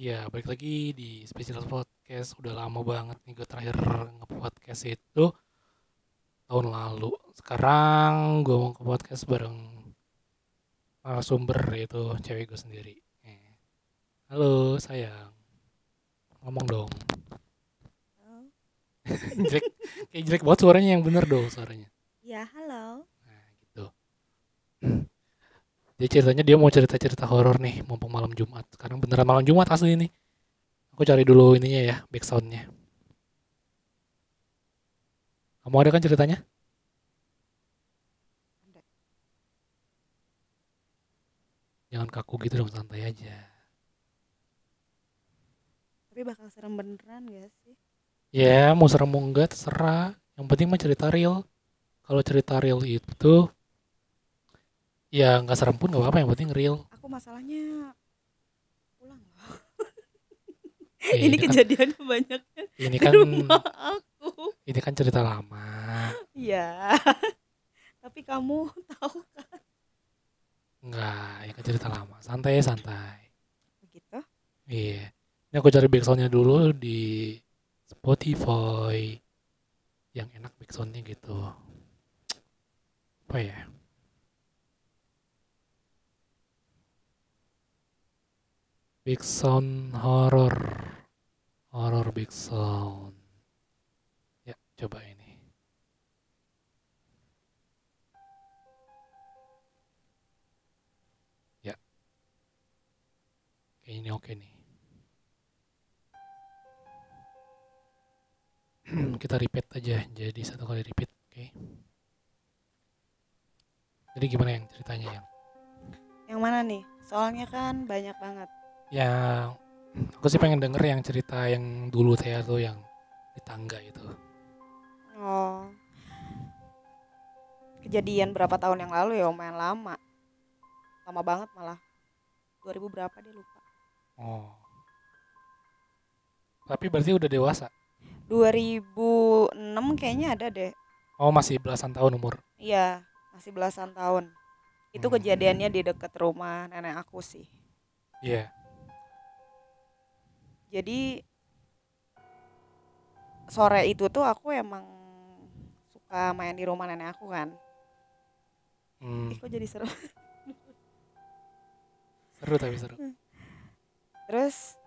Iya, balik lagi di Spesial Podcast. Udah lama banget nih gue terakhir nge-podcast itu tahun lalu. Sekarang gue mau ke podcast bareng sumber yaitu cewek gue sendiri. Eh. Halo sayang, ngomong dong. jelek, kayak jelek banget suaranya yang bener dong suaranya. Ya, halo. Nah gitu. Dia ceritanya dia mau cerita-cerita horor nih, mumpung malam Jumat. Sekarang beneran malam Jumat asli ini. Aku cari dulu ininya ya, backsoundnya. Kamu ada kan ceritanya? Ada. Jangan kaku gitu dong, santai aja. Tapi bakal serem beneran gak sih? Ya, mau serem mau enggak terserah. Yang penting mah cerita real. Kalau cerita real itu ya nggak serem pun nggak apa-apa yang penting real. Aku masalahnya pulang loh. Eh, Ini kan, kejadiannya banyaknya ini di kan rumah aku. ini kan cerita lama. Ya. Tapi kamu tahu kan? Enggak, ini kan cerita lama. Santai santai. Begitu? Iya. Ini aku cari backsoundnya dulu di Spotify yang enak backsoundnya gitu. Apa ya? Big sound horror. Horror big sound. Ya, coba ini. Ya. Kayak ini oke nih. Kita repeat aja. Jadi satu kali repeat, oke. Jadi gimana yang ceritanya yang? Yang mana nih? Soalnya kan banyak banget. Yang aku sih pengen denger yang cerita yang dulu teh tuh yang di tangga itu. Oh. Kejadian berapa tahun yang lalu ya lumayan lama. Lama banget malah. 2000 berapa dia lupa. Oh. Tapi berarti udah dewasa. 2006 kayaknya ada deh. Oh, masih belasan tahun umur. Iya, masih belasan tahun. Itu Hmm. kejadiannya di dekat rumah nenek aku sih. Iya. Jadi sore itu tuh aku emang suka main di rumah nenek aku kan. Hmm, Ih, kok jadi seru. seru tapi seru. Terus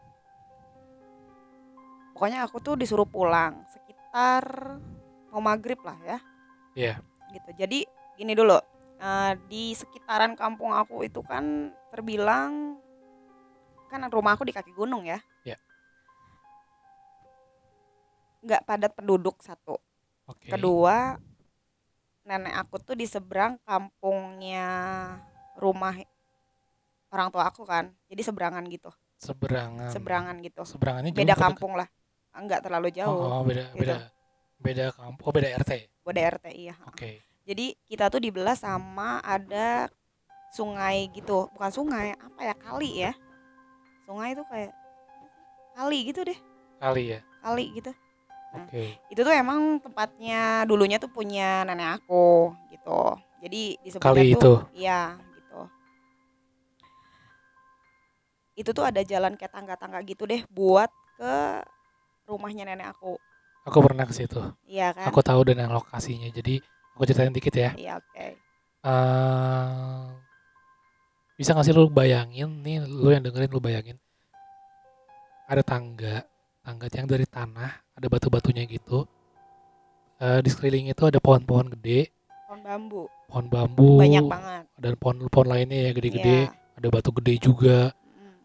pokoknya aku tuh disuruh pulang sekitar mau maghrib lah ya. Iya. Gitu. Jadi gini dulu. eh, di sekitaran kampung aku itu kan terbilang kan rumah aku di kaki gunung ya. Iya. Nggak padat penduduk satu. Oke. Kedua, nenek aku tuh di seberang kampungnya rumah orang tua aku kan. Jadi seberangan gitu. Seberangan. Seberangan gitu. Seberangannya jauh Beda kampung lah. Enggak terlalu Oh, jauh. oh, beda gitu. beda beda kampung. Oh, beda RT. Beda RT iya. Oke. Jadi kita tuh dibelah sama ada sungai gitu. Bukan sungai, apa ya? Kali ya. Sungai itu kayak kali gitu deh. Kali ya. Kali gitu. Nah. Oke. Itu tuh emang tempatnya dulunya tuh punya nenek aku gitu. Jadi di Kali tuh itu. iya gitu. Itu tuh ada jalan kayak tangga-tangga gitu deh buat ke rumahnya nenek aku. Aku pernah ke situ. Iya kan? Aku tahu dan lokasinya. Jadi aku ceritain dikit ya. Iya oke. eh bisa gak sih lu bayangin nih, lu yang dengerin lu bayangin ada tangga, tangga yang dari tanah, ada batu-batunya gitu. Eh di sekeliling itu ada pohon-pohon gede, Pohon bambu. pohon bambu, Banyak banget. dan pohon-pohon lainnya ya gede-gede, Iya. ada batu gede juga. Mm.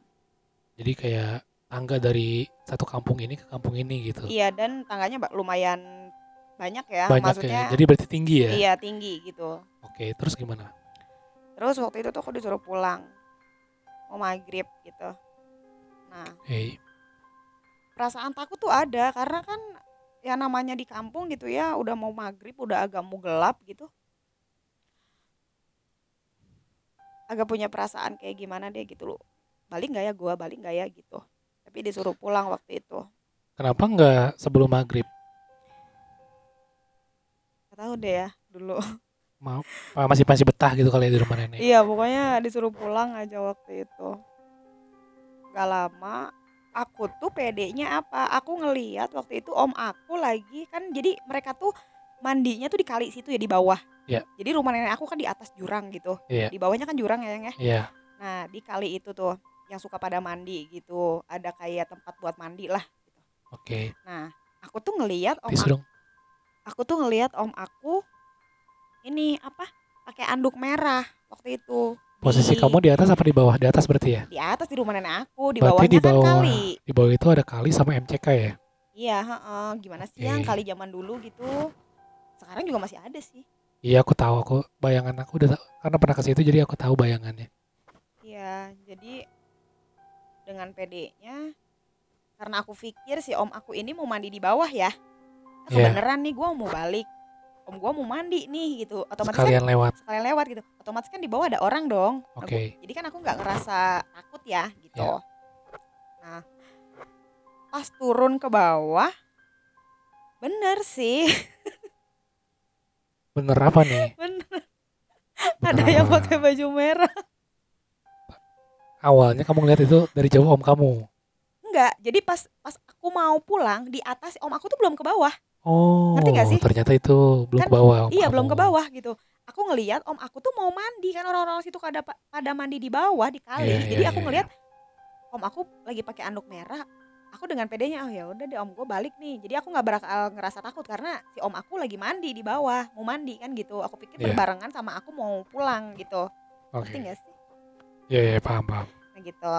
Jadi kayak tangga dari satu kampung ini ke kampung ini gitu. Iya dan tangganya lumayan banyak ya. Banyak Maksudnya ya. Jadi berarti tinggi ya. iya tinggi gitu. Oke, terus gimana? Terus waktu itu tuh aku disuruh pulang. Mau maghrib gitu. Nah Oke. Perasaan takut tuh ada karena kan ya namanya di kampung gitu ya udah mau maghrib udah agak mau gelap gitu. Agak punya perasaan kayak gimana deh gitu loh. Balik nggak ya gua balik nggak ya gitu. Tapi disuruh pulang waktu itu. Kenapa nggak sebelum maghrib? Gak tahu deh ya dulu. Mau masih masih betah gitu kali ya di rumah nenek. Iya pokoknya disuruh pulang aja waktu itu. Gak lama aku tuh pedenya apa? Aku ngeliat waktu itu om aku lagi kan jadi mereka tuh mandinya tuh di kali situ ya di bawah. Iya. Jadi rumah nenek aku kan di atas jurang gitu. Iya. Di bawahnya kan jurang ya, Yang ya. Iya. Nah, di kali itu tuh yang suka pada mandi gitu. Ada kayak tempat buat mandi lah gitu. Oke. Nah, aku tuh ngeliat om aku, aku tuh ngeliat om aku ini apa? Pakai anduk merah waktu itu. Posisi kamu di atas apa di bawah? Di atas berarti ya? di atas di rumah nenek aku, di Berarti bawahnya di kan bawah. kali. Di bawah itu ada kali sama MCK ya? Iya, heeh. Gimana sih Oke. yang kali zaman dulu gitu. Sekarang juga masih ada sih. Iya aku tahu aku bayangan aku udah karena pernah ke situ jadi aku tahu bayangannya. Iya, jadi dengan PD-nya karena aku pikir si om aku ini mau mandi di bawah ya. Nah, Iya. Kebeneran nih gua mau balik. Om gua mau mandi nih gitu. Otomatis Sekalian kan lewat. sekalian lewat gitu. Otomatis kan di bawah ada orang dong. Nah, Oke. gua- jadi kan aku nggak ngerasa takut ya gitu. Iya. Nah, pas turun ke bawah bener sih. Bener apa nih? Bener. Bener Ada yang apa? pakai baju merah. Awalnya kamu ngeliat itu dari jauh om kamu. Enggak, jadi pas pas aku mau pulang di atas om aku tuh belum ke bawah. Oh, Ngerti nggak sih? ternyata itu belum Kan- ke bawah. om iya, belum ke kamu. bawah gitu. Aku ngelihat om aku tuh mau mandi kan orang-orang situ pada pada mandi di bawah di kali. Iya, jadi iya, aku iya, ngelihat om aku lagi pakai anduk merah. Aku dengan pedenya oh ya udah deh om gue balik nih. Jadi aku nggak bakal ngerasa takut karena si om aku lagi mandi di bawah, mau mandi kan gitu. Aku pikir Iya. berbarengan sama aku mau pulang gitu. Oke. Ngerti nggak sih? Iya, iya, paham, paham. Nah gitu.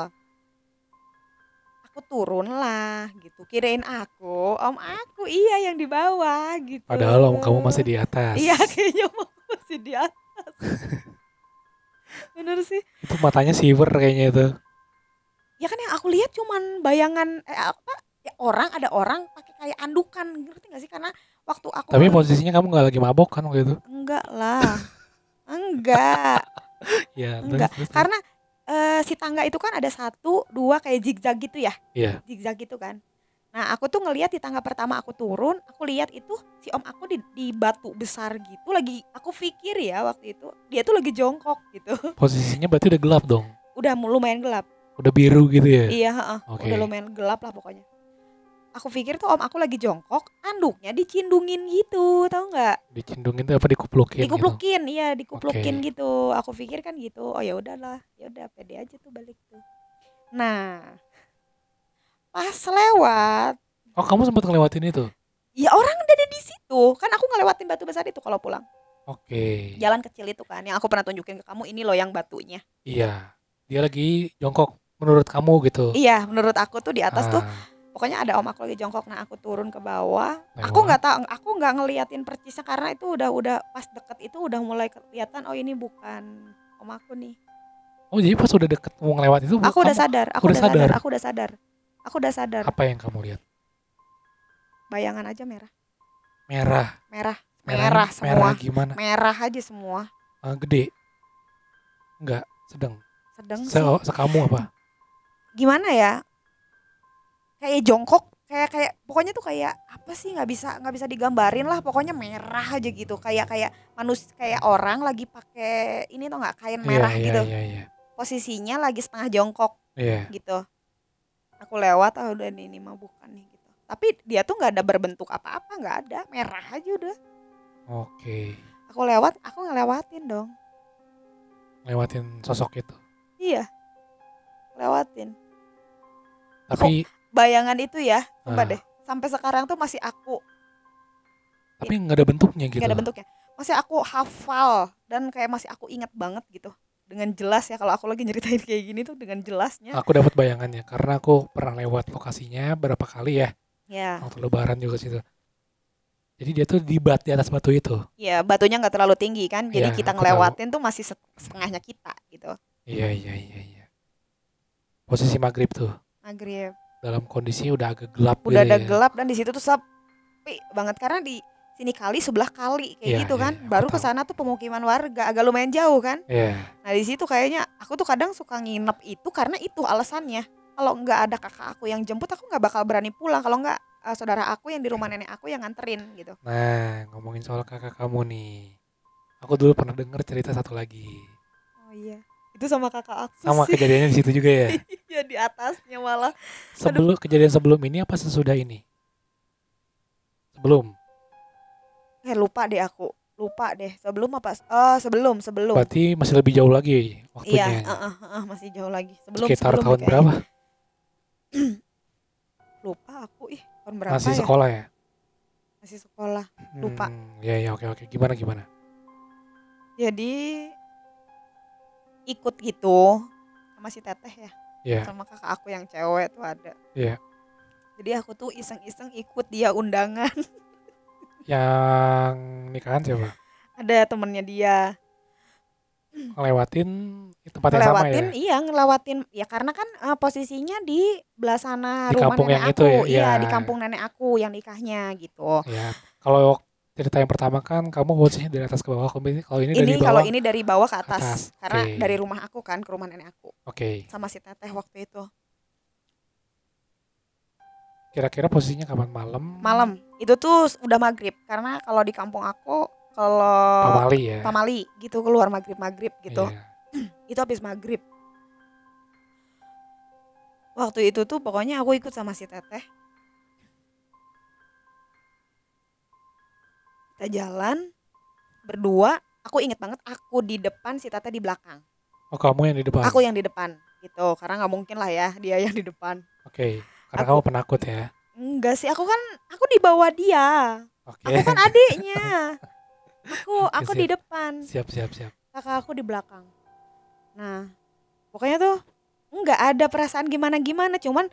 Aku turun lah gitu. Kirain aku, om aku iya yang di bawah gitu. Padahal om kamu masih di atas. Iya kayaknya om aku masih di atas. Bener sih. Itu matanya siwer kayaknya itu. Ya kan yang aku lihat cuman bayangan eh, apa? Ya orang ada orang pakai kayak andukan, ngerti gak sih? Karena waktu aku Tapi posisinya kamu nggak lagi mabok kan waktu itu? enggak lah. enggak. Terus, Enggak. terus, terus. Karena eh, si tangga itu kan ada satu, dua kayak zigzag gitu ya. Iya. zigzag gitu kan. Nah, aku tuh ngelihat di tangga pertama aku turun, aku lihat itu si om aku di, di batu besar gitu lagi. Aku pikir ya waktu itu dia tuh lagi jongkok gitu. Posisinya berarti udah gelap dong. Udah lumayan gelap. Udah biru gitu ya. Iya, heeh. Oke. Udah lumayan gelap lah pokoknya. Aku pikir tuh om aku lagi jongkok, anduknya dicindungin gitu, tahu nggak? Dicindungin tuh apa dikuplukin gitu. Dikuplukin, iya dikuplukin Oke. gitu. Aku pikir kan gitu. Oh ya udahlah, ya udah pede aja tuh balik tuh. Nah, pas lewat Oh, kamu sempat ngelewatin itu? Ya orang udah ada di situ. Kan aku ngelewatin batu besar itu kalau pulang. Oke. Jalan kecil itu kan yang aku pernah tunjukin ke kamu ini loh yang batunya. Iya. Dia lagi jongkok menurut kamu gitu. Iya, menurut aku tuh di atas tuh Ah, pokoknya ada om aku lagi jongkok. Nah, aku turun ke bawah. Lewat. Aku nggak tahu, aku nggak ngeliatin percisnya karena itu udah udah pas deket itu udah mulai kelihatan oh ini bukan om aku nih. Oh, jadi pas udah deket mau ngelewat itu Aku udah sadar, aku udah sadar, sadar? aku udah sadar. Aku udah sadar. apa yang kamu lihat? Bayangan aja merah. Merah. Merah, Merah, merah semua. Merah gimana? Merah aja semua. Ah, gede. Enggak, sedang. Sedang Se oh, sih. sekamu apa? gimana ya kayak jongkok kayak kayak pokoknya tuh kayak apa sih nggak bisa nggak bisa digambarin lah pokoknya merah aja gitu. Kayak kayak manus kayak orang lagi pakai ini tuh nggak kain merah iya, gitu. Iya, iya, posisinya lagi setengah jongkok iya. gitu. Aku lewat ah udah nih, ini mah bukan nih gitu. Tapi dia tuh nggak ada berbentuk apa-apa nggak ada merah aja udah. Oke. aku lewat aku ngelewatin dong. Lewatin sosok itu. iya. Lewatin. Tapi bayangan itu ya sumpah Ah. deh. Sampai sekarang tuh masih aku. Tapi nggak ada bentuknya gitu. nggak ada bentuknya. Masih aku hafal dan kayak masih aku ingat banget gitu. Dengan jelas ya kalau aku lagi nyeritain kayak gini tuh dengan jelasnya. Aku dapat bayangannya karena aku pernah lewat lokasinya berapa kali ya. Ya waktu lebaran juga situ. Jadi dia tuh di bat di atas batu itu. ya batunya nggak terlalu tinggi kan jadi Iya, kita aku ngelewatin tuh masih set- setengahnya kita gitu. Iya iya iya iya. Posisi maghrib tuh. Maghrib dalam kondisi udah agak gelap udah gitu ada ya. gelap dan di situ tuh sepi banget karena di sini kali sebelah kali kayak Iya, gitu iya, kan. aku baru ke sana tuh pemukiman warga agak lumayan jauh kan. Iya. nah di situ kayaknya aku tuh kadang suka nginep itu karena itu alasannya. Kalau nggak ada kakak aku yang jemput aku nggak bakal berani pulang. Kalau nggak eh, saudara aku yang di rumah nenek aku yang nganterin gitu. Nah ngomongin soal kakak kamu nih, aku dulu pernah denger cerita satu lagi. oh iya Itu sama kakak aku Sama sih. kejadiannya di situ juga ya. Iya di atasnya malah. Sebelum kejadian sebelum ini apa sesudah ini? Sebelum. Eh lupa deh aku. Lupa deh. Sebelum apa? Oh, sebelum, sebelum. Berarti masih lebih jauh lagi Iya, waktunya. heeh, heeh, masih jauh lagi. Sebelum Sekitar sebelum tahun kayaknya. berapa? Lupa aku ih. Tahun berapa Masih ya? sekolah ya? Masih sekolah. Lupa. Hmm, ya ya oke oke. Gimana gimana? Jadi ikut gitu sama si teteh ya. Ya. Sama kakak aku yang cewek tuh ada. Iya. Jadi aku tuh iseng-iseng ikut dia undangan. Yang nikahan siapa? ada temennya dia. Ngelewatin tempat yang sama ya? iya ngelewatin ya karena kan eh, posisinya di belah sana Di rumah kampung nenek yang aku itu ya? iya Iya. di kampung nenek aku yang nikahnya gitu Ya. Kalau cerita yang pertama kan kamu posisinya dari atas ke bawah. Kalau ini kalau ini, dari ini bawah. kalau ini dari bawah ke atas, atas, karena oke. dari rumah aku kan ke rumah nenek aku Oke. sama si teteh waktu itu Kira-kira posisinya kapan malam? malam itu tuh udah maghrib karena kalau di kampung aku kalau Pamali ya. pamali gitu keluar maghrib maghrib gitu Iya. itu habis maghrib waktu itu tuh pokoknya aku ikut sama si teteh kita jalan berdua aku inget banget aku di depan si teteh di belakang Oh kamu yang di depan. aku yang di depan gitu karena nggak mungkin lah ya dia yang di depan Oke. Karena Aku- kamu penakut ya. enggak sih aku kan aku di bawah dia Oke. aku kan adiknya aku aku siap. di depan siap siap siap. kakak aku di belakang. Nah, pokoknya tuh nggak ada perasaan gimana gimana, cuman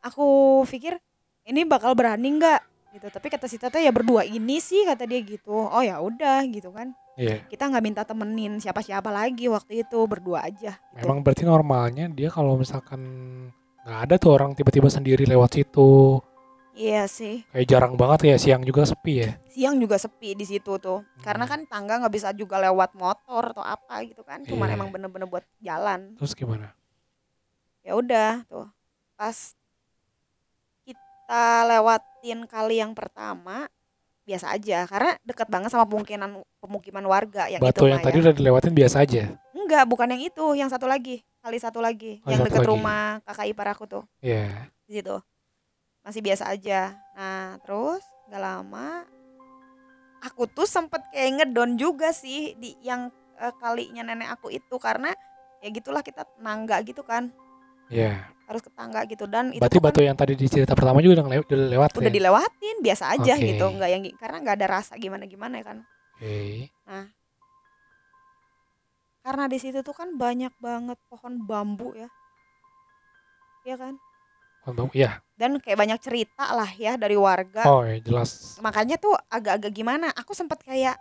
aku pikir ini bakal berani nggak gitu. Tapi kata si Tata ya berdua ini sih kata dia gitu. Oh ya udah gitu kan. Iya. Kita nggak minta temenin siapa-siapa lagi waktu itu berdua aja. Gitu. Memang berarti normalnya dia kalau misalkan nggak ada tuh orang tiba-tiba sendiri lewat situ. Iya sih. Kayak jarang banget ya siang juga sepi ya. Siang juga sepi di situ tuh. Karena Hmm. kan tangga nggak bisa juga lewat motor atau apa gitu kan. Cuman Iya. emang bener-bener buat jalan. Terus gimana? ya udah tuh pas kita lewatin kali yang pertama biasa aja. Karena dekat banget sama pemukiman pemukiman warga yang Batu itu yang mah tadi ya. udah dilewatin biasa aja. enggak bukan yang itu. Yang satu lagi. Kali satu lagi. Oh, yang dekat lagi. rumah kakak ipar aku tuh. Iya. di situ. Masih biasa aja. Nah terus nggak lama aku tuh sempet kayak ngedon juga sih di yang eh, kalinya nenek aku itu. Karena ya gitulah kita nangga gitu kan Iya. harus ke tangga gitu dan itu Berarti tuh kan batu yang tadi di cerita pertama juga udah, ngelew- udah lewat udah ya? dilewatin biasa aja Oke. gitu nggak yang karena nggak ada rasa gimana gimana kan Oke. karena di situ tuh kan banyak banget pohon bambu ya Iya kan Oh, bau- Iya. dan kayak banyak cerita lah ya dari warga Oh ya jelas. makanya tuh agak-agak gimana aku sempet kayak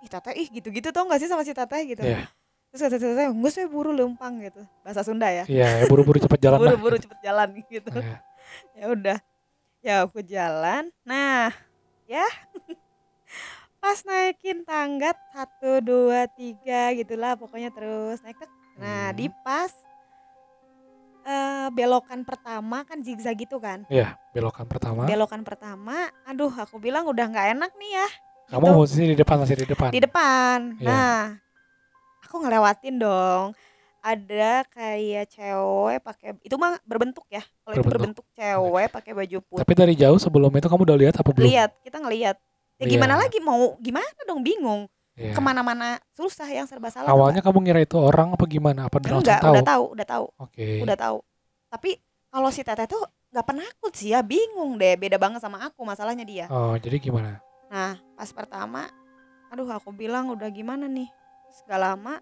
ih teteh ih gitu-gitu tau gak sih sama si teteh gitu Iya. Terus kata enggak saya buru lempang gitu bahasa Sunda ya Iya, ya buru-buru cepet jalan buru-buru cepet jalan gitu Iya. ya udah ya aku jalan nah ya pas naikin tangga satu dua tiga gitulah pokoknya terus naik tek. nah Hmm. di pas eh, belokan pertama kan zigzag gitu kan Iya, belokan pertama. belokan pertama aduh aku bilang udah nggak enak nih ya Kamu gitu. posisi di depan masih di depan. di depan Iya. nah aku ngelewatin dong ada kayak cewek pakai itu mah berbentuk ya kalau itu Berbentuk. cewek pakai baju putih Tapi dari jauh sebelum itu kamu udah lihat apa belum? lihat kita ngelihat ya gimana Iya. lagi mau gimana dong bingung Iya. ke mana-mana susah yang serba salah Awalnya kamu ngira itu orang apa gimana? Apa enggak tahu? udah tahu udah tahu Oke. udah tahu tapi kalau si teteh tuh nggak penakut sih ya bingung deh beda banget sama aku masalahnya dia Oh, jadi gimana? nah pas pertama aduh aku bilang udah gimana nih Terus gak lama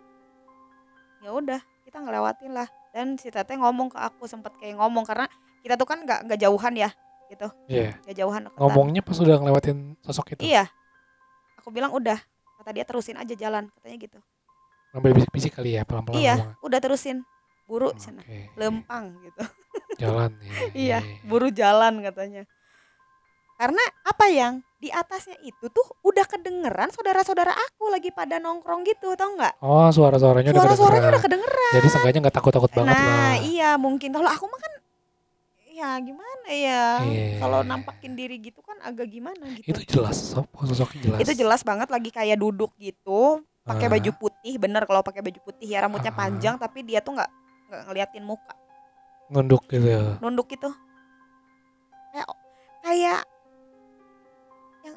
ya udah kita ngelewatin lah dan si teteh ngomong ke aku sempet kayak ngomong karena kita tuh kan nggak nggak jauhan ya gitu Iya. nggak jauhan deketan. Ngomongnya pas udah ngelewatin sosok itu. iya aku bilang udah kata dia terusin aja jalan katanya gitu Ngambil bisik-bisik kali ya pelan-pelan iya ngomongnya. udah terusin buru Oke. sana lempang gitu Jalan ya. iya buru jalan katanya karena apa yang di atasnya itu tuh udah kedengeran saudara-saudara aku lagi pada nongkrong gitu tau nggak Oh, suara-suaranya udah suara-suaranya udah kedengeran. Jadi seenggaknya nggak takut-takut banget nah lah. iya mungkin kalau aku mah kan ya gimana ya Iya. kalau nampakin diri gitu kan agak gimana gitu Itu jelas, sosok sosoknya jelas. itu jelas banget lagi kayak duduk gitu pakai Ah. baju putih bener kalau pakai baju putih ya rambutnya Ah. panjang tapi dia tuh nggak nggak ngeliatin muka nunduk gitu nunduk gitu kayak kayak yang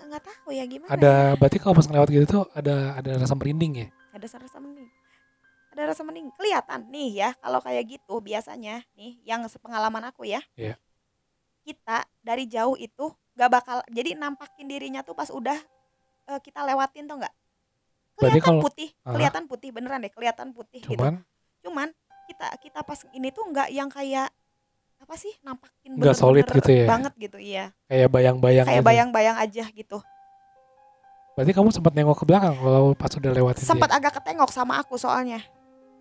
nggak tahu ya gimana ya. ada berarti kalau pas ngelewat gitu tuh ada ada rasa merinding ya? Ada rasa mending ada rasa mending kelihatan nih ya kalau kayak gitu biasanya nih yang sepengalaman aku ya. Iya. kita dari jauh itu nggak bakal jadi nampakin dirinya tuh pas udah eh, kita lewatin tuh nggak? Kelihatan kalau- putih Ah. kelihatan putih beneran deh kelihatan putih gitu. Cuman? Cuman kita kita pas ini tuh nggak yang kayak apa sih nampakin Nggak solid gitu ya? banget gitu iya. Kayak bayang-bayang kayak bayang-bayang aja gitu. Berarti kamu sempat nengok ke belakang kalau pas udah lewatin sempat agak ketengok sama aku soalnya.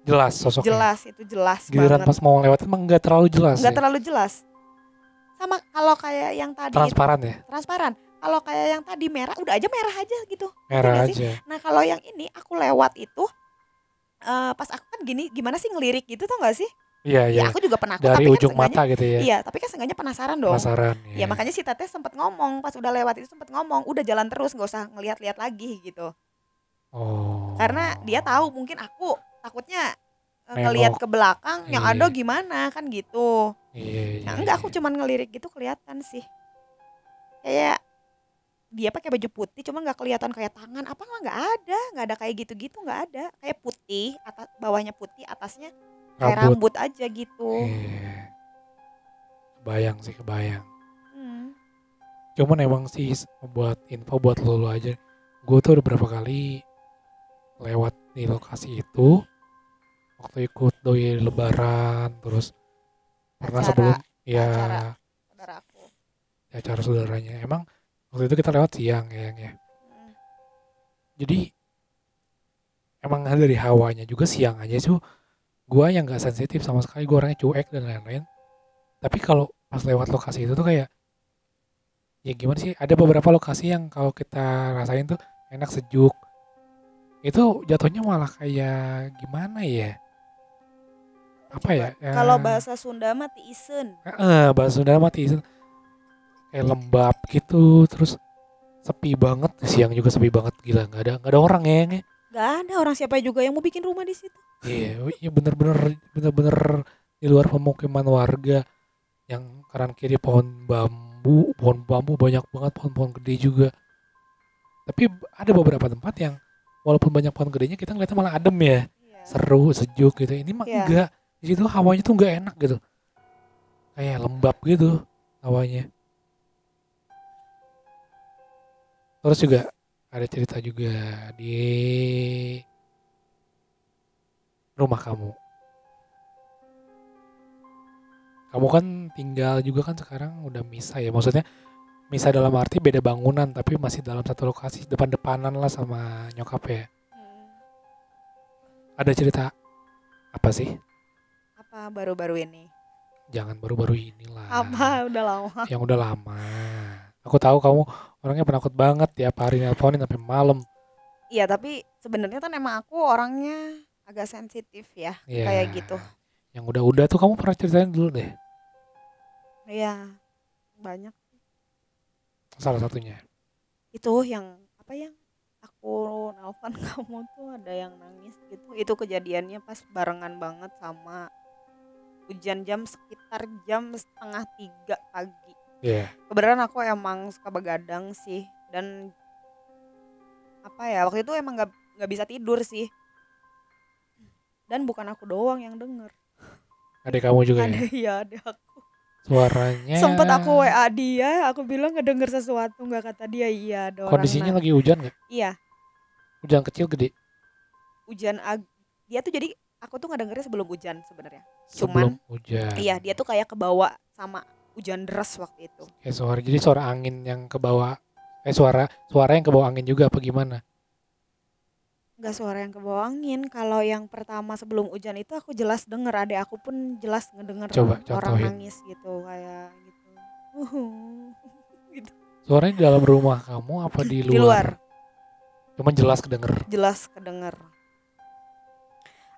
Jelas sosoknya? Jelas itu jelas giliran banget. pas mau lewatin emang nggak terlalu jelas nggak ya? terlalu jelas. Sama kalau kayak yang tadi itu. Transparan ya? Transparan. Kalau kayak yang tadi merah udah aja merah aja gitu. Merah nggak sih? aja nah kalau yang ini aku lewat itu eh, pas aku kan gini gimana sih ngelirik gitu tuh nggak sih iya ya iya. aku juga penakut dari tapi ujung kan mata gitu ya. Iya tapi kan seenggaknya penasaran dong. Penasaran ya makanya si teteh sempat ngomong pas udah lewat itu sempat ngomong udah jalan terus nggak usah ngeliat-liat lagi gitu. Oh. Karena dia tahu mungkin aku takutnya eh, Nengok. ngeliat ke belakang yang Iya. ada gimana? Kan gitu. Iya, iya, Nah, enggak aku iya. cuman ngelirik gitu kelihatan sih. Kayak dia pakai baju putih cuman nggak kelihatan kayak tangan. Apa nggak nggak ada nggak ada kayak gitu-gitu nggak ada. Kayak putih atas bawahnya putih atasnya kayak rambut. rambut aja gitu. Iya. kebayang sih kebayang. Hmm. cuman emang sih buat info buat lo, lo aja. Gue tuh udah berapa kali lewat di lokasi itu. Waktu ikut doi lebaran terus pernah Acara- sebelum ya acara. saudara aku. Di acara saudaranya. Emang waktu itu kita lewat siang ya ya. Hmm. jadi emang dari hawanya juga siang aja tuh gua yang nggak sensitif sama sekali gua orangnya cuek dan lain-lain. Tapi kalau pas lewat lokasi itu tuh kayak ya gimana sih ada beberapa lokasi yang kalau kita rasain tuh enak sejuk. Itu jatuhnya malah kayak gimana ya? Apa ya kalau Eh, bahasa Sunda mah tiisen eh bahasa Sunda mati kayak lembab gitu terus sepi banget. Siang juga sepi banget gila nggak ada nggak ada orang ya Nggak ada orang siapa juga yang mau bikin rumah di situ Iya, iya bener-bener bener-bener di luar pemukiman warga yang kanan kiri pohon bambu, pohon bambu banyak banget pohon-pohon gede juga. Tapi ada beberapa tempat yang walaupun banyak pohon gedenya kita ngeliatnya malah adem ya, seru, sejuk gitu. Ini mah Iya. enggak. Di situ hawanya tuh enggak enak gitu. Kayak lembab gitu hawanya. Terus juga ada cerita juga di rumah kamu. Kamu kan tinggal juga kan sekarang udah misah ya. Maksudnya misah dalam arti beda bangunan tapi masih dalam satu lokasi depan-depanan lah sama nyokap ya. Hmm. Ada cerita apa sih? apa baru-baru ini Jangan baru-baru inilah. apa udah lama Yang udah lama. Aku tahu kamu orangnya penakut banget tiap hari nelponin sampai malam. iya tapi sebenarnya kan emang aku orangnya agak sensitif ya Iya. kayak gitu Yang udah-udah tuh kamu pernah ceritain dulu deh. Iya banyak Salah satunya. itu yang apa yang aku nelfon kamu tuh ada yang nangis gitu itu kejadiannya pas barengan banget sama hujan jam sekitar jam setengah tiga pagi Iya. kebenaran aku emang suka begadang sih dan apa ya waktu itu emang nggak nggak bisa tidur sih dan bukan aku doang yang denger Adik kamu juga ada ya. ya ada aku Suaranya. sempet aku wa dia aku bilang ngedenger sesuatu nggak kata dia iya ada orang Kondisinya lagi hujan nggak? iya Hujan kecil gede. hujan ag dia tuh jadi aku tuh ngedengernya sebelum hujan sebenarnya Sebelum hujan. iya dia tuh kayak kebawa sama hujan deras waktu itu Kayak suara. Jadi suara angin yang ke bawah. Eh suara suara yang ke bawah angin juga apa gimana? nggak suara yang kebawa angin kalau yang pertama sebelum hujan itu aku jelas denger adek aku pun jelas ngedenger Coba orang contohin. nangis gitu kayak gitu Suaranya di dalam rumah kamu apa di luar? di luar Cuman jelas kedenger. jelas kedenger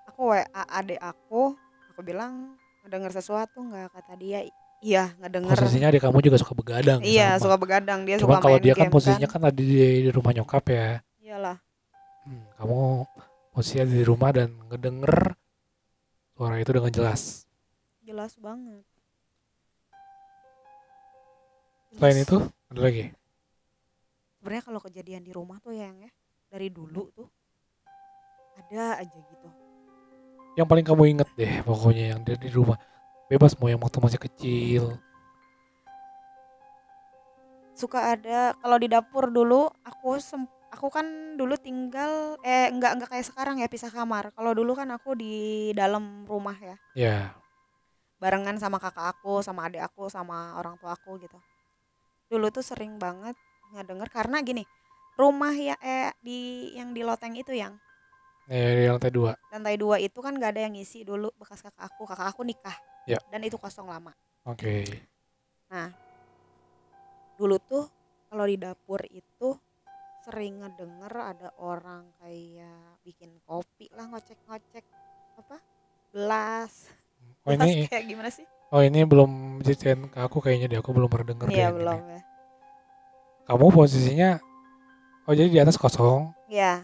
aku wa adek aku aku bilang ngedenger sesuatu nggak kata dia iya ngedenger Posisinya adik kamu juga suka begadang. iya sama. suka begadang dia Cuman suka kalau dia kan game posisinya kan, ada di, di rumah nyokap ya. iyalah Hmm, kamu posisinya di rumah dan ngedenger suara itu dengan jelas. Jelas banget. Selain itu, ada lagi? Sebenarnya kalau kejadian di rumah tuh yang ya dari dulu tuh ada aja gitu. Yang paling kamu inget deh pokoknya yang dari di rumah. Bebas mau yang waktu masih kecil. Suka ada kalau di dapur dulu aku sem- aku kan dulu tinggal eh enggak enggak kayak sekarang ya pisah kamar. Kalau dulu kan aku di dalam rumah ya, Ya, barengan sama kakak aku, sama adik aku, sama orang tua aku gitu. Dulu tuh sering banget ngedenger karena gini, rumah ya eh di yang di loteng itu yang eh, di lantai dua. lantai dua itu kan gak ada yang ngisi dulu bekas kakak aku kakak aku nikah Ya. dan itu kosong lama Oke. dulu tuh kalau di dapur itu sering ngedenger ada orang kayak bikin kopi lah ngocek-ngocek apa gelas Oh gelas ini, kayak gimana sih oh ini belum ceritain ke aku kayaknya deh. Aku belum pernah denger iya yang ini. belum ya Kamu posisinya, oh jadi di atas kosong, ya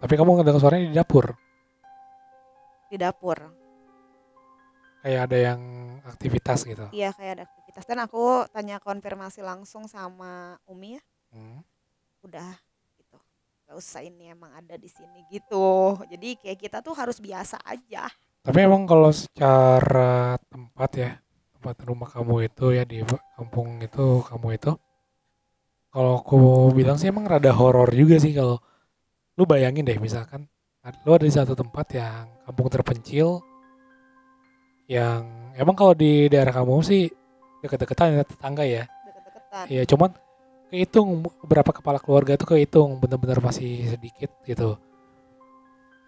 tapi kamu ngedenger suaranya di dapur. di dapur Kayak ada yang aktivitas gitu. iya kayak ada aktivitas dan aku tanya konfirmasi langsung sama Umi ya Hmm. udah gitu gak usah ini emang ada di sini gitu jadi kayak kita tuh harus biasa aja Tapi emang kalau secara tempat ya, tempat rumah kamu itu ya di kampung itu kamu itu, kalau aku bilang sih emang rada horor juga sih kalau lu bayangin deh misalkan lu ada di satu tempat yang kampung terpencil yang emang kalau di daerah kamu sih deket-deketan ya tetangga ya. deket-deketan Iya cuman kehitung beberapa kepala keluarga itu kehitung bener-bener masih sedikit gitu.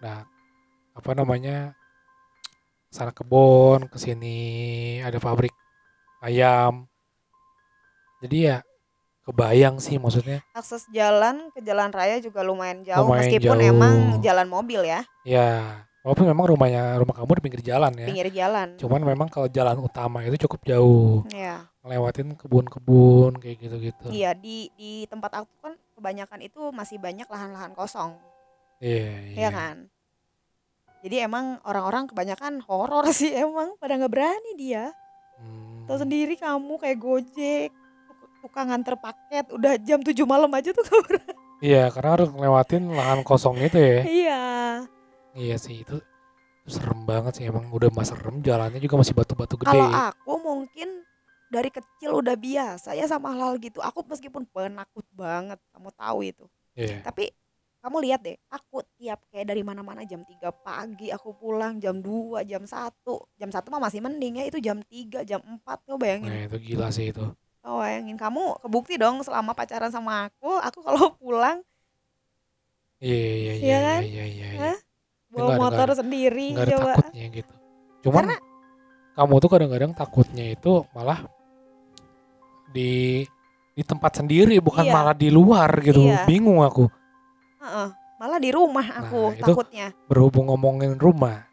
Nah apa namanya sana kebun ke sini ada pabrik ayam. Jadi ya kebayang sih maksudnya. Akses jalan ke jalan raya juga lumayan jauh Lumayan meskipun jauh. emang jalan mobil ya. Ya walaupun memang rumahnya rumah kamu di pinggir jalan ya. pinggir jalan. Cuman memang kalau jalan utama itu cukup jauh. Iya. Ngelewatin kebun-kebun kayak gitu-gitu. iya di di tempat aku kan kebanyakan itu masih banyak lahan-lahan kosong. Iya ya kan? Jadi emang orang-orang kebanyakan horor sih emang pada nggak berani dia. Hmm. tahu sendiri kamu kayak gojek tuk- tukang nganter paket udah jam 7 malam aja tuh. Iya, karena harus ngelewatin lahan kosong itu ya. iya Iya sih itu, itu serem banget sih emang udah mas serem jalannya juga masih batu-batu gede. kalau aku mungkin dari kecil udah biasa ya sama hal-hal gitu aku meskipun penakut banget kamu tahu itu Iya. tapi kamu lihat deh aku tiap kayak dari mana-mana jam 3 pagi aku pulang jam 2 jam 1 jam 1 mah masih mending ya itu jam 3 jam 4 tuh bayangin Nah itu gila sih itu. Oh bayangin kamu kebukti dong selama pacaran sama aku aku kalau pulang Iya iya iya Iya iya kan? iya iya. iya. Hah? Nggak bawa ada- motor nggak sendiri Nggak ada coba takutnya gitu. Cuman Karena- kamu tuh kadang-kadang takutnya itu malah di di tempat sendiri bukan Iya. malah di luar gitu. Iya. Bingung aku. Heeh, malah di rumah aku Nah, itu- takutnya Berhubung ngomongin rumah.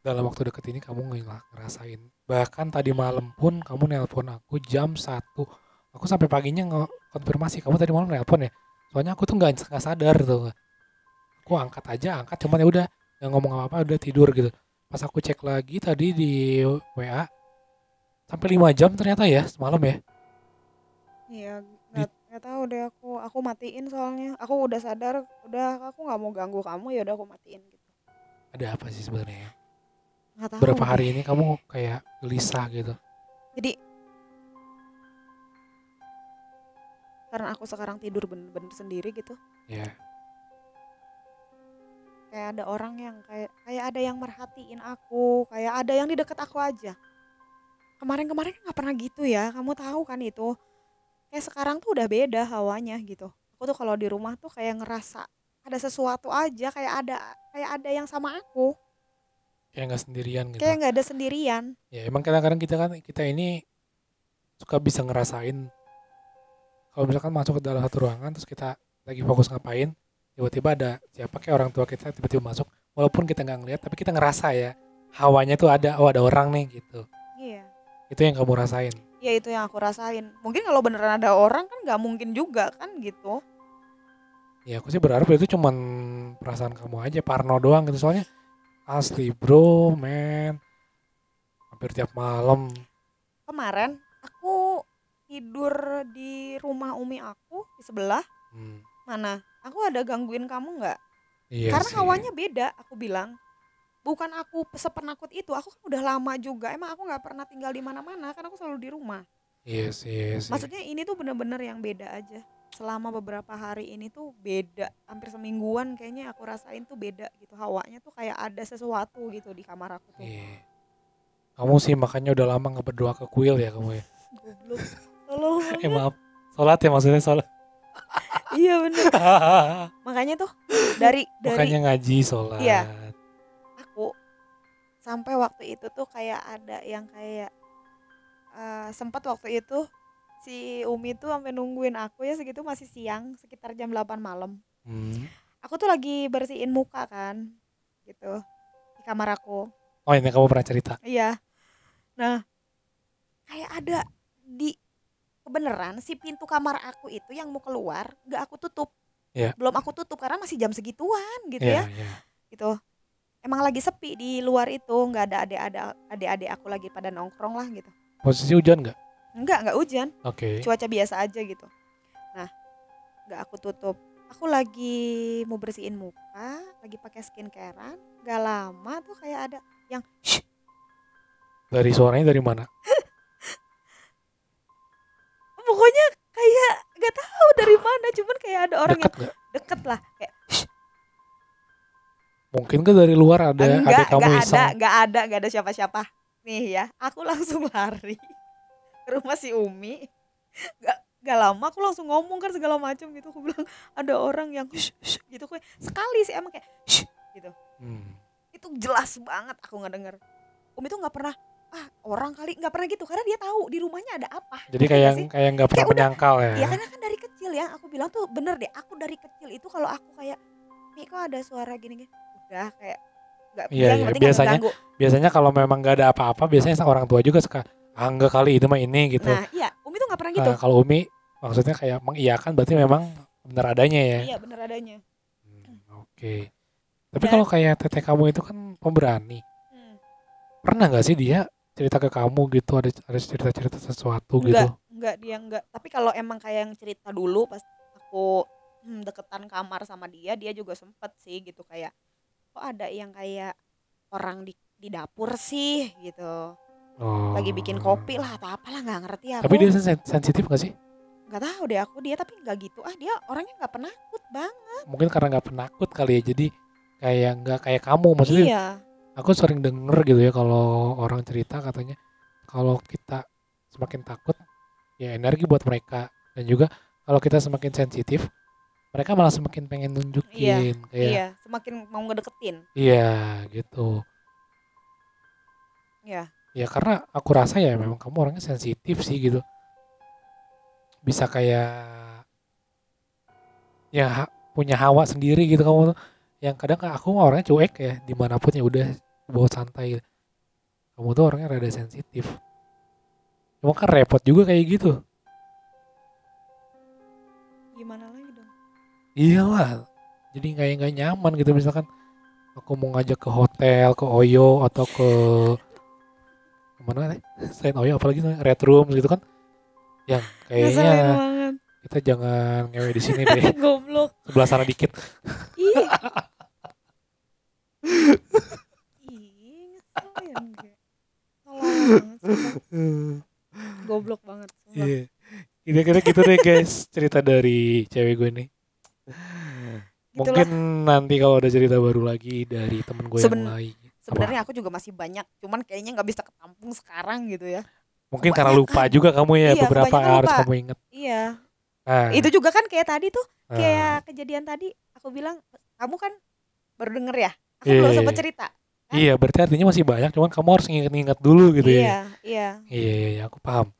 Dalam waktu deket ini kamu ngerasain. Bahkan tadi malam pun kamu nelpon aku jam 1. Aku sampai paginya nge-konfirmasi kamu tadi malam nelpon ya. Soalnya aku tuh nggak nggak sadar tuh. Aku angkat aja, angkat cuman ya udah nggak ngomong apa-apa udah tidur gitu. Pas aku cek lagi tadi di WA sampai 5 jam ternyata ya semalam ya. iya nggak nggak tahu deh aku aku matiin soalnya aku udah sadar udah aku nggak mau ganggu kamu ya udah aku matiin gitu Ada apa sih sebenarnya? Nggak tahu Berapa deh. hari ini kamu kayak gelisah gitu. jadi karena aku sekarang tidur bener-bener sendiri gitu Ya. kayak ada orang yang kayak kayak ada yang merhatiin aku kayak ada yang di deket aku aja kemarin-kemarin nggak pernah gitu ya kamu tahu kan itu kayak sekarang tuh udah beda hawanya gitu aku tuh kalau di rumah tuh kayak ngerasa ada sesuatu aja kayak ada kayak ada yang sama aku Kayak nggak sendirian gitu. kayak nggak ada sendirian. Ya emang kadang-kadang kita kan kita ini suka bisa ngerasain kalau misalkan masuk ke dalam satu ruangan terus kita lagi fokus ngapain tiba-tiba ada siapa kayak orang tua kita tiba-tiba masuk walaupun kita nggak ngeliat tapi kita ngerasa ya hawanya tuh ada oh ada orang nih gitu. Iya. Itu yang kamu rasain? Ya itu yang aku rasain. Mungkin kalau beneran ada orang kan nggak mungkin juga kan gitu. Ya aku sih berharap itu cuman perasaan kamu aja, parno doang gitu. Soalnya asli bro, men. Hampir tiap malam. Kemarin aku tidur di rumah umi aku di sebelah. Hmm, Mana? Aku ada gangguin kamu nggak? iya Karena sih. hawanya beda, aku bilang. Bukan aku sepenakut itu, aku kan udah lama juga. Emang aku nggak pernah tinggal di mana-mana, karena aku selalu di rumah. Iya sih, iya sih. Maksudnya ini tuh bener-bener yang beda aja. Selama beberapa hari ini tuh beda, hampir semingguan kayaknya aku rasain tuh beda gitu. Hawanya tuh kayak ada sesuatu gitu di kamar aku tuh. Iya. Kamu sih makanya udah lama nggak berdoa ke kuil ya kamu ya. Goblok. Tolong Eh maaf. Sholat ya maksudnya sholat. Iya bener. Makanya tuh dari dari Makanya ngaji sholat. Iya. aku sampai waktu itu tuh kayak ada yang kayak eh, sempat waktu itu si Umi tuh sampai nungguin aku ya segitu masih siang sekitar jam 8 malam. Hmm. Aku tuh lagi bersihin muka kan gitu di kamar aku. Oh ini kamu pernah cerita. Iya. Nah, kayak ada di kebenaran si pintu kamar aku itu yang mau keluar gak aku tutup. Iya. Belum aku tutup karena masih jam segituan gitu Iya, ya. iya. gitu emang lagi sepi di luar itu nggak ada adik-adik adik-adik aku lagi pada nongkrong lah gitu Posisi hujan nggak? Nggak nggak hujan Oke. cuaca biasa aja gitu nah nggak aku tutup aku lagi mau bersihin muka lagi pakai skincarean nggak lama tuh kayak ada yang "Shh." Dari suaranya dari mana? pokoknya kayak nggak tahu dari mana cuman kayak ada orang Dekat yang nggak? deket lah kayak "Shh." Mungkin ke dari luar ada enggak adik kamu nggak iseng. ada nggak ada nggak ada siapa-siapa nih ya aku langsung lari ke rumah si Umi nggak nggak lama aku langsung ngomong kan segala macam gitu aku bilang ada orang yang "Shh, shh," gitu kayak sekali sih emang kayak "Shh," gitu Hmm. itu jelas banget aku nggak denger Umi tuh nggak pernah ah orang kali nggak pernah gitu karena dia tahu di rumahnya ada apa Jadi kayak nggak sih? kayak nggak pernah Kayak udah- menyangkal ya. Iya karena kan dari kecil ya aku bilang tuh bener deh aku dari kecil itu kalau aku kayak nih kok ada suara gini gini udah kayak nggak Iya, yang iya, biasanya-. Biasanya kalau memang nggak ada apa-apa, biasanya orang tua juga suka ah enggak kali itu mah ini gitu. Nah iya Umi tuh nggak pernah gitu Nah, kalau Umi maksudnya kayak mengiyakan berarti memang benar adanya ya. Iya bener adanya Hmm, Oke. Tapi Dan- kalau kayak teteh kamu itu kan pemberani. Hmm. Pernah nggak sih dia cerita ke kamu gitu ada ada cerita-cerita sesuatu gitu? Enggak, enggak dia enggak. Tapi kalau emang kayak yang cerita dulu pas aku hmm, deketan kamar sama dia, dia juga sempet sih gitu kayak kok ada yang kayak orang di di dapur sih gitu. Oh. Lagi bikin kopi lah atau apalah nggak ngerti aku. Tapi dia sen- sensitif gak sih? nggak tahu deh aku dia tapi nggak gitu ah dia orangnya nggak penakut bang. Mungkin karena nggak penakut kali ya. Jadi kayak nggak kayak kamu maksudnya. Iya. Aku sering denger gitu ya kalau orang cerita katanya kalau kita semakin takut ya energi buat mereka dan juga kalau kita semakin sensitif mereka malah semakin pengen nunjukin kayak Iya, semakin mau ngedeketin. iya gitu. Iya. Ya karena aku rasa ya memang kamu orangnya sensitif sih gitu. Bisa kayak ya ha- punya hawa sendiri gitu kamu tuh. Yang kadang aku orangnya cuek ya di mana pun ya udah bawa santai. Kamu tuh orangnya rada sensitif. Cuma kan repot juga kayak gitu. Gimana lagi dong? Iyalah. Jadi kayak nggak nyaman gitu misalkan aku mau ngajak ke hotel, ke Oyo atau ke ke mana nih? Selain Oyo apalagi? Red Room gitu kan? Yang kayaknya kita jangan ngewe di sini deh. Goblok. Sebelah sana dikit. Goblok banget. Iya. Kira-kira gitu deh guys cerita dari cewek gue nih. Mungkin nanti kalau ada cerita baru lagi dari temen gue yang Seben- lain. Sebenarnya aku juga masih banyak, cuman kayaknya nggak bisa ketampung sekarang gitu ya. Mungkin karena lupa kebanyakan. juga kamu ya Iya, beberapa harus lupa. kamu inget. Iya. Nah, Itu juga kan kayak tadi tuh, nah. kayak kejadian tadi aku bilang kamu kan baru denger ya. Aku Iya, belum iya, sempat iya. cerita. kan? Iya, berarti artinya masih banyak, cuman kamu harus nginget-nginget dulu gitu ya. Iya, iya. Iya, iya, iya, aku paham.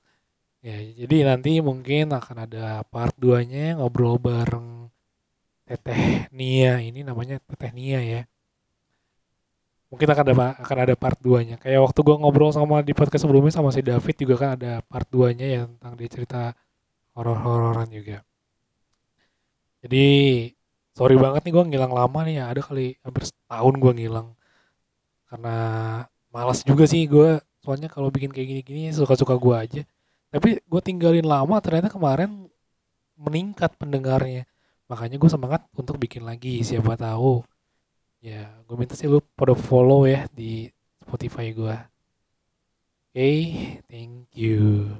Ya, jadi nanti mungkin akan ada part 2-nya ngobrol bareng Teteh Nia. Ini namanya Teteh Nia ya. Mungkin akan ada akan ada part 2-nya. Kayak waktu gua ngobrol sama di podcast sebelumnya sama si David juga kan ada part 2-nya yang tentang dia cerita horor-hororan juga. Jadi sorry banget nih gue ngilang lama nih ya. Ada kali hampir setahun gue ngilang. Karena malas juga sih gue soalnya kalau bikin kayak gini-gini suka-suka gue aja. Tapi gue tinggalin lama ternyata kemarin meningkat pendengarnya. Makanya gue semangat untuk bikin lagi siapa tahu ya gue minta sih lu pada follow ya di Spotify gue oke thank you